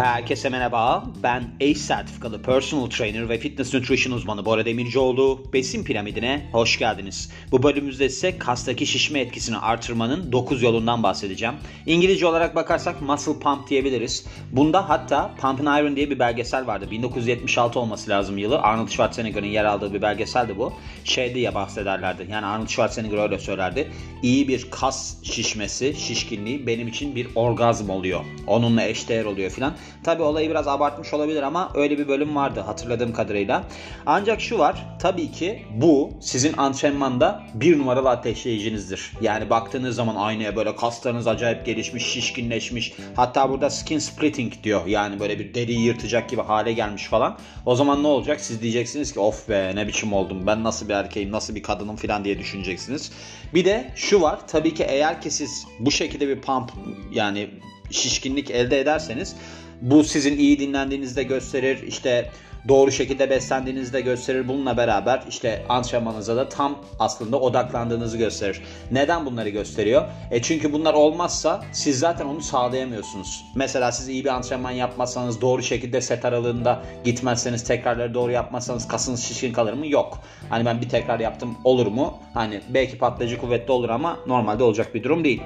Herkese merhaba. Ben ACE sertifikalı personal trainer ve fitness nutrition uzmanı Bora Demircioğlu. Besin piramidine hoş geldiniz. Bu bölümümüzde ise kastaki şişme etkisini artırmanın 9 yolundan bahsedeceğim. İngilizce olarak bakarsak muscle pump diyebiliriz. Bunda hatta Pump and Iron diye bir belgesel vardı. 1976 olması lazım yılı. Arnold Schwarzenegger'ın yer aldığı bir belgeseldi bu. Şey diye bahsederlerdi. Yani Arnold Schwarzenegger öyle söylerdi. İyi bir kas şişmesi, şişkinliği benim için bir orgazm oluyor. Onunla eşdeğer oluyor filan. Tabi olayı biraz abartmış olabilir ama öyle bir bölüm vardı hatırladığım kadarıyla. Ancak şu var tabii ki bu sizin antrenmanda bir numaralı ateşleyicinizdir. Yani baktığınız zaman aynaya böyle kaslarınız acayip gelişmiş, şişkinleşmiş. Hatta burada skin splitting diyor. Yani böyle bir deriyi yırtacak gibi hale gelmiş falan. O zaman ne olacak? Siz diyeceksiniz ki of be ne biçim oldum. Ben nasıl bir erkeğim, nasıl bir kadınım falan diye düşüneceksiniz. Bir de şu var. Tabii ki eğer ki siz bu şekilde bir pump yani şişkinlik elde ederseniz bu sizin iyi dinlendiğinizde gösterir. İşte doğru şekilde beslendiğinizi de gösterir. Bununla beraber işte antrenmanınıza da tam aslında odaklandığınızı gösterir. Neden bunları gösteriyor? E çünkü bunlar olmazsa siz zaten onu sağlayamıyorsunuz. Mesela siz iyi bir antrenman yapmazsanız, doğru şekilde set aralığında gitmezseniz, tekrarları doğru yapmazsanız kasınız şişkin kalır mı? Yok. Hani ben bir tekrar yaptım olur mu? Hani belki patlayıcı kuvvetli olur ama normalde olacak bir durum değil.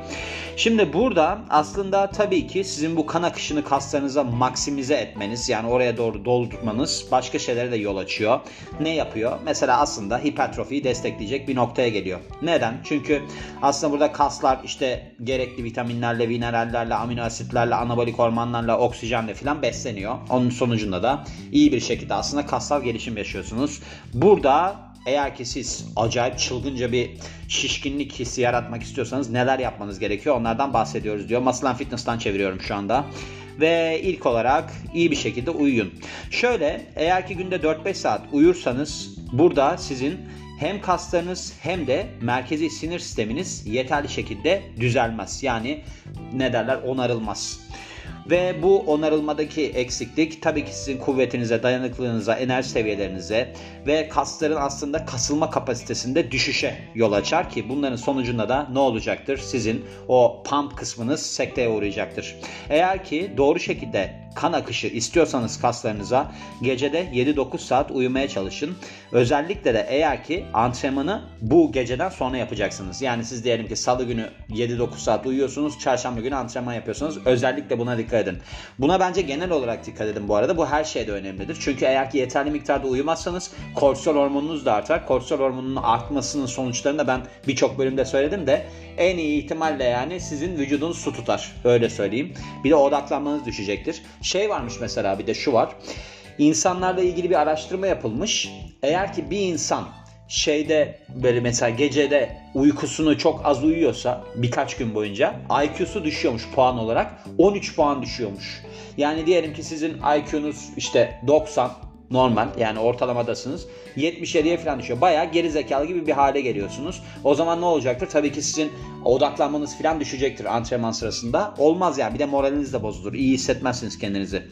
Şimdi burada aslında tabii ki sizin bu kan akışını kaslarınıza maksimize etmeniz yani oraya doğru doldurmanız başka şeylere de yol açıyor. Ne yapıyor? Mesela aslında hipertrofiyi destekleyecek bir noktaya geliyor. Neden? Çünkü aslında burada kaslar işte gerekli vitaminlerle, minerallerle, amino asitlerle, anabolik hormonlarla, oksijenle filan besleniyor. Onun sonucunda da iyi bir şekilde aslında kassal gelişim yaşıyorsunuz. Burada eğer ki siz acayip çılgınca bir şişkinlik hissi yaratmak istiyorsanız neler yapmanız gerekiyor onlardan bahsediyoruz diyor. Muscle and Fitness'tan çeviriyorum şu anda. Ve ilk olarak iyi bir şekilde uyuyun. Şöyle eğer ki günde 4-5 saat uyursanız burada sizin hem kaslarınız hem de merkezi sinir sisteminiz yeterli şekilde düzelmez. Yani ne derler onarılmaz. Ve bu onarılmadaki eksiklik tabii ki sizin kuvvetinize, dayanıklılığınıza, enerji seviyelerinize ve kasların aslında kasılma kapasitesinde düşüşe yol açar ki bunların sonucunda da ne olacaktır? Sizin o pump kısmınız sekteye uğrayacaktır. Eğer ki doğru şekilde kan akışı istiyorsanız kaslarınıza gecede 7-9 saat uyumaya çalışın. Özellikle de eğer ki antrenmanı bu geceden sonra yapacaksınız. Yani siz diyelim ki salı günü 7-9 saat uyuyorsunuz, çarşamba günü antrenman yapıyorsunuz. Özellikle buna dikkat edin. Buna bence genel olarak dikkat edin bu arada. Bu her şeyde önemlidir. Çünkü eğer ki yeterli miktarda uyumazsanız kortisol hormonunuz da artar. Kortisol hormonunun artmasının sonuçlarını da ben birçok bölümde söyledim de en iyi ihtimalle yani sizin vücudunuz su tutar. Öyle söyleyeyim. Bir de odaklanmanız düşecektir. Şey varmış mesela bir de şu var. İnsanlarla ilgili bir araştırma yapılmış. Eğer ki bir insan şeyde böyle mesela gecede uykusunu çok az uyuyorsa birkaç gün boyunca IQ'su düşüyormuş puan olarak 13 puan düşüyormuş. Yani diyelim ki sizin IQ'nuz işte 90 normal yani ortalamadasınız. 77'ye falan düşüyor. Bayağı geri zekalı gibi bir hale geliyorsunuz. O zaman ne olacaktır? Tabii ki sizin odaklanmanız falan düşecektir antrenman sırasında. Olmaz yani bir de moraliniz de bozulur. İyi hissetmezsiniz kendinizi.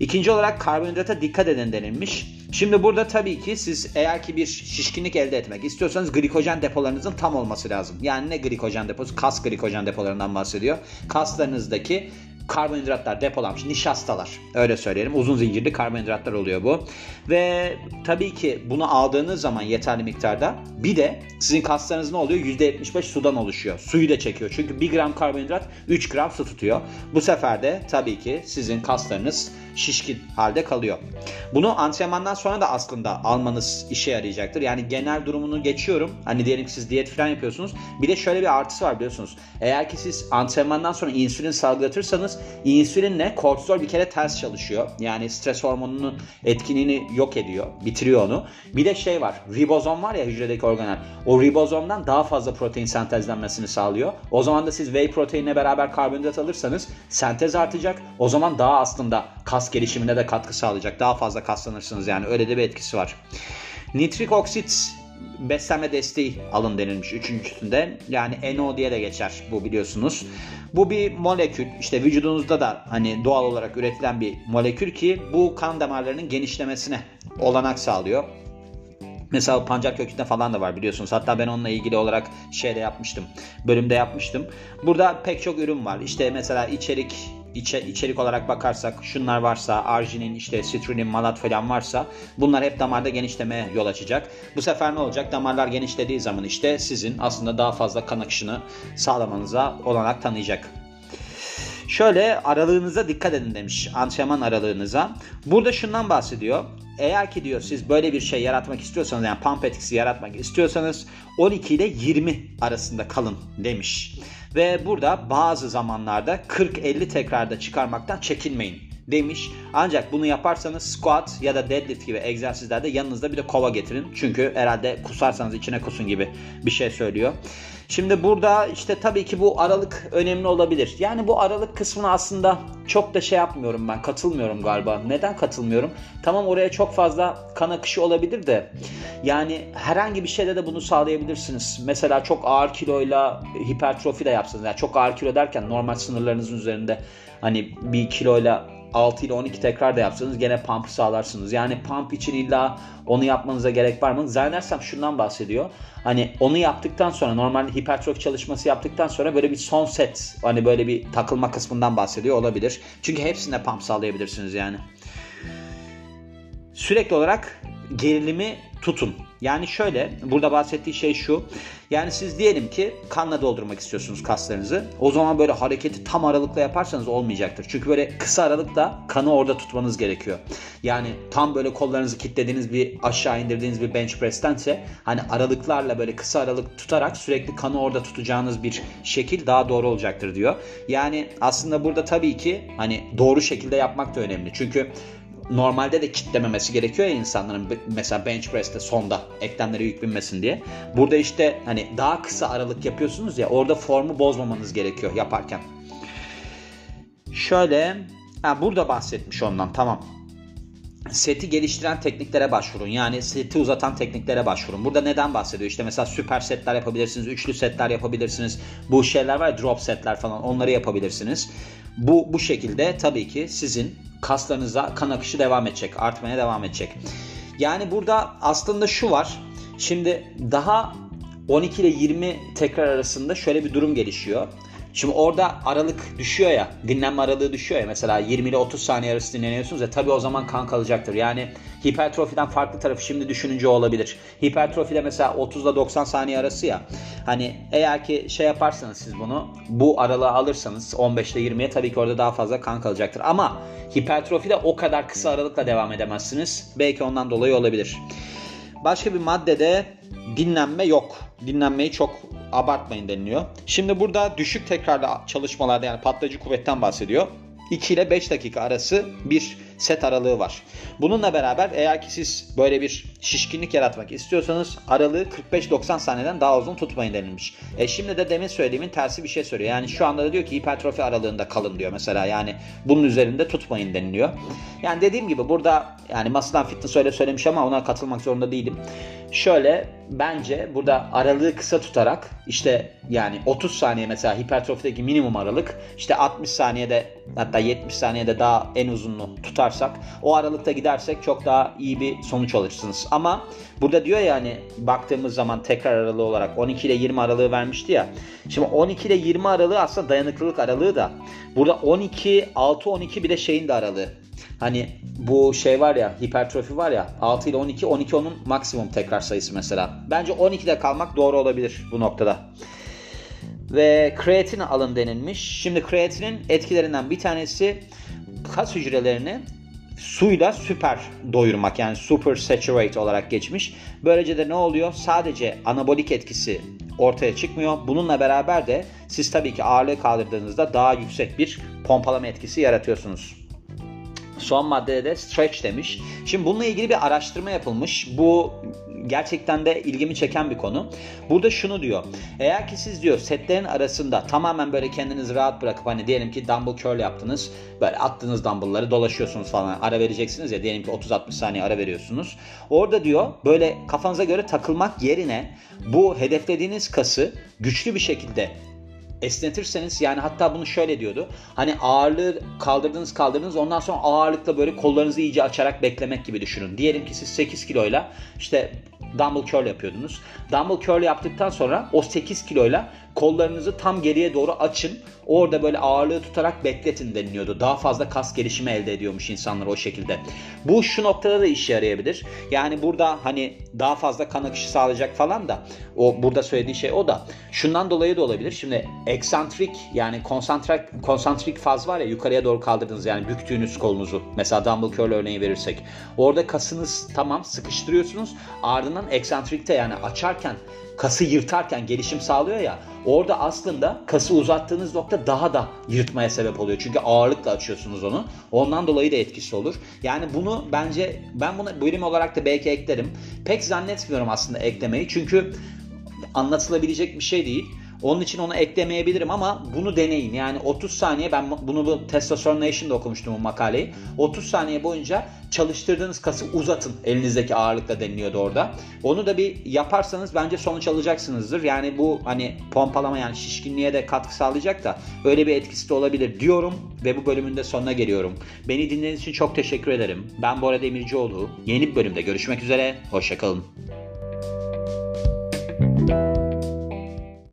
İkinci olarak karbonhidrata dikkat edin denilmiş. Şimdi burada tabii ki siz eğer ki bir şişkinlik elde etmek istiyorsanız glikojen depolarınızın tam olması lazım. Yani ne glikojen deposu? Kas glikojen depolarından bahsediyor. Kaslarınızdaki karbonhidratlar depolanmış nişastalar. Öyle söyleyelim. Uzun zincirli karbonhidratlar oluyor bu. Ve tabii ki bunu aldığınız zaman yeterli miktarda bir de sizin kaslarınız ne oluyor? %75 sudan oluşuyor. Suyu da çekiyor. Çünkü 1 gram karbonhidrat 3 gram su tutuyor. Bu sefer de tabii ki sizin kaslarınız şişkin halde kalıyor. Bunu antrenmandan sonra da aslında almanız işe yarayacaktır. Yani genel durumunu geçiyorum. Hani diyelim ki siz diyet falan yapıyorsunuz. Bir de şöyle bir artısı var biliyorsunuz. Eğer ki siz antrenmandan sonra insülin salgılatırsanız insülinle kortizol bir kere ters çalışıyor. Yani stres hormonunun etkinliğini yok ediyor. Bitiriyor onu. Bir de şey var. Ribozom var ya hücredeki organel. O ribozomdan daha fazla protein sentezlenmesini sağlıyor. O zaman da siz whey proteinle beraber karbonhidrat alırsanız sentez artacak. O zaman daha aslında kas gelişimine de katkı sağlayacak. Daha fazla kaslanırsınız yani öyle de bir etkisi var. Nitrik oksit beslenme desteği alın denilmiş üçüncüsünde. Yani NO diye de geçer bu biliyorsunuz. Bu bir molekül. İşte vücudunuzda da hani doğal olarak üretilen bir molekül ki bu kan damarlarının genişlemesine olanak sağlıyor. Mesela pancar kökünde falan da var biliyorsunuz. Hatta ben onunla ilgili olarak şeyde yapmıştım. Bölümde yapmıştım. Burada pek çok ürün var. İşte mesela içerik içe, içerik olarak bakarsak şunlar varsa arginin işte sitrunin malat falan varsa bunlar hep damarda genişlemeye yol açacak. Bu sefer ne olacak? Damarlar genişlediği zaman işte sizin aslında daha fazla kan akışını sağlamanıza olanak tanıyacak. Şöyle aralığınıza dikkat edin demiş. Antrenman aralığınıza. Burada şundan bahsediyor. Eğer ki diyor siz böyle bir şey yaratmak istiyorsanız yani pump etkisi yaratmak istiyorsanız 12 ile 20 arasında kalın demiş. Ve burada bazı zamanlarda 40-50 tekrarda çıkarmaktan çekinmeyin demiş. Ancak bunu yaparsanız squat ya da deadlift gibi egzersizlerde yanınızda bir de kova getirin. Çünkü herhalde kusarsanız içine kusun gibi bir şey söylüyor. Şimdi burada işte tabii ki bu aralık önemli olabilir. Yani bu aralık kısmını aslında çok da şey yapmıyorum ben. Katılmıyorum galiba. Neden katılmıyorum? Tamam oraya çok fazla kan akışı olabilir de yani herhangi bir şeyde de bunu sağlayabilirsiniz. Mesela çok ağır kiloyla hipertrofi de yapsanız. Yani çok ağır kilo derken normal sınırlarınızın üzerinde hani bir kiloyla 6 ile 12 tekrar da yapsanız gene pump sağlarsınız. Yani pump için illa onu yapmanıza gerek var mı? Zannedersem şundan bahsediyor. Hani onu yaptıktan sonra normal hipertrofi çalışması yaptıktan sonra böyle bir son set hani böyle bir takılma kısmından bahsediyor olabilir. Çünkü hepsinde pump sağlayabilirsiniz yani. Sürekli olarak gerilimi tutun. Yani şöyle burada bahsettiği şey şu. Yani siz diyelim ki kanla doldurmak istiyorsunuz kaslarınızı. O zaman böyle hareketi tam aralıkla yaparsanız olmayacaktır. Çünkü böyle kısa aralıkta kanı orada tutmanız gerekiyor. Yani tam böyle kollarınızı kilitlediğiniz bir aşağı indirdiğiniz bir bench press'tense hani aralıklarla böyle kısa aralık tutarak sürekli kanı orada tutacağınız bir şekil daha doğru olacaktır diyor. Yani aslında burada tabii ki hani doğru şekilde yapmak da önemli. Çünkü normalde de kitlememesi gerekiyor ya insanların mesela bench press'te sonda eklemlere yük binmesin diye. Burada işte hani daha kısa aralık yapıyorsunuz ya orada formu bozmamanız gerekiyor yaparken. Şöyle ha, burada bahsetmiş ondan tamam seti geliştiren tekniklere başvurun. Yani seti uzatan tekniklere başvurun. Burada neden bahsediyor? İşte mesela süper setler yapabilirsiniz, üçlü setler yapabilirsiniz. Bu şeyler var ya drop setler falan onları yapabilirsiniz. Bu bu şekilde tabii ki sizin kaslarınıza kan akışı devam edecek, artmaya devam edecek. Yani burada aslında şu var. Şimdi daha 12 ile 20 tekrar arasında şöyle bir durum gelişiyor. Şimdi orada aralık düşüyor ya, dinlenme aralığı düşüyor ya. Mesela 20 ile 30 saniye arası dinleniyorsunuz ya tabii o zaman kan kalacaktır. Yani hipertrofiden farklı tarafı şimdi düşününce olabilir. Hipertrofide mesela 30 ile 90 saniye arası ya. Hani eğer ki şey yaparsanız siz bunu bu aralığı alırsanız 15 ile 20'ye tabii ki orada daha fazla kan kalacaktır. Ama hipertrofide o kadar kısa aralıkla devam edemezsiniz. Belki ondan dolayı olabilir. Başka bir maddede dinlenme yok. Dinlenmeyi çok abartmayın deniliyor. Şimdi burada düşük tekrarlı çalışmalarda yani patlayıcı kuvvetten bahsediyor. 2 ile 5 dakika arası bir set aralığı var. Bununla beraber eğer ki siz böyle bir şişkinlik yaratmak istiyorsanız aralığı 45-90 saniyeden daha uzun tutmayın denilmiş. E şimdi de demin söylediğimin tersi bir şey söylüyor. Yani şu anda da diyor ki hipertrofi aralığında kalın diyor mesela. Yani bunun üzerinde tutmayın deniliyor. Yani dediğim gibi burada yani Muscle Fitness öyle söylemiş ama ona katılmak zorunda değilim. Şöyle bence burada aralığı kısa tutarak işte yani 30 saniye mesela hipertrofideki minimum aralık işte 60 saniyede hatta 70 saniyede daha en uzunluğu tutarsak o aralıkta gidersek çok daha iyi bir sonuç alırsınız. Ama burada diyor yani baktığımız zaman tekrar aralığı olarak 12 ile 20 aralığı vermişti ya. Şimdi 12 ile 20 aralığı aslında dayanıklılık aralığı da. Burada 12 6 12 bir de şeyin de aralığı. Hani bu şey var ya hipertrofi var ya 6 ile 12 12 onun maksimum tekrar sayısı mesela. Bence 12'de kalmak doğru olabilir bu noktada. Ve kreatin alın denilmiş. Şimdi kreatinin etkilerinden bir tanesi kas hücrelerini suyla süper doyurmak yani super saturate olarak geçmiş. Böylece de ne oluyor? Sadece anabolik etkisi ortaya çıkmıyor. Bununla beraber de siz tabii ki ağırlığı kaldırdığınızda daha yüksek bir pompalama etkisi yaratıyorsunuz. Son maddede de stretch demiş. Şimdi bununla ilgili bir araştırma yapılmış. Bu gerçekten de ilgimi çeken bir konu. Burada şunu diyor. Eğer ki siz diyor setlerin arasında tamamen böyle kendinizi rahat bırakıp hani diyelim ki dumbbell curl yaptınız. Böyle attığınız dumbbellları dolaşıyorsunuz falan. Ara vereceksiniz ya diyelim ki 30-60 saniye ara veriyorsunuz. Orada diyor böyle kafanıza göre takılmak yerine bu hedeflediğiniz kası güçlü bir şekilde esnetirseniz yani hatta bunu şöyle diyordu. Hani ağırlığı kaldırdınız kaldırdınız ondan sonra ağırlıkla böyle kollarınızı iyice açarak beklemek gibi düşünün. Diyelim ki siz 8 kiloyla işte dumbbell curl yapıyordunuz. Dumbbell curl yaptıktan sonra o 8 kiloyla kollarınızı tam geriye doğru açın. Orada böyle ağırlığı tutarak bekletin deniliyordu. Daha fazla kas gelişimi elde ediyormuş insanlar o şekilde. Bu şu noktada da işe yarayabilir. Yani burada hani daha fazla kan akışı sağlayacak falan da o burada söylediği şey o da. Şundan dolayı da olabilir. Şimdi eksantrik yani konsantrik konsantrik faz var ya yukarıya doğru kaldırdınız yani büktüğünüz kolunuzu. Mesela dumbbell curl örneği verirsek. Orada kasınız tamam sıkıştırıyorsunuz. Ardından eksantrikte yani açarken kası yırtarken gelişim sağlıyor ya orada aslında kası uzattığınız nokta daha da yırtmaya sebep oluyor. Çünkü ağırlıkla açıyorsunuz onu. Ondan dolayı da etkisi olur. Yani bunu bence ben bunu bölüm olarak da belki eklerim. Pek zannetmiyorum aslında eklemeyi. Çünkü anlatılabilecek bir şey değil. Onun için onu eklemeyebilirim ama bunu deneyin. Yani 30 saniye ben bunu bu Testosterone Nation'da okumuştum bu makaleyi. 30 saniye boyunca çalıştırdığınız kası uzatın. Elinizdeki ağırlıkla deniliyordu orada. Onu da bir yaparsanız bence sonuç alacaksınızdır. Yani bu hani pompalama yani şişkinliğe de katkı sağlayacak da öyle bir etkisi de olabilir diyorum ve bu bölümün de sonuna geliyorum. Beni dinlediğiniz için çok teşekkür ederim. Ben Bora Demircioğlu. Yeni bir bölümde görüşmek üzere. Hoşçakalın.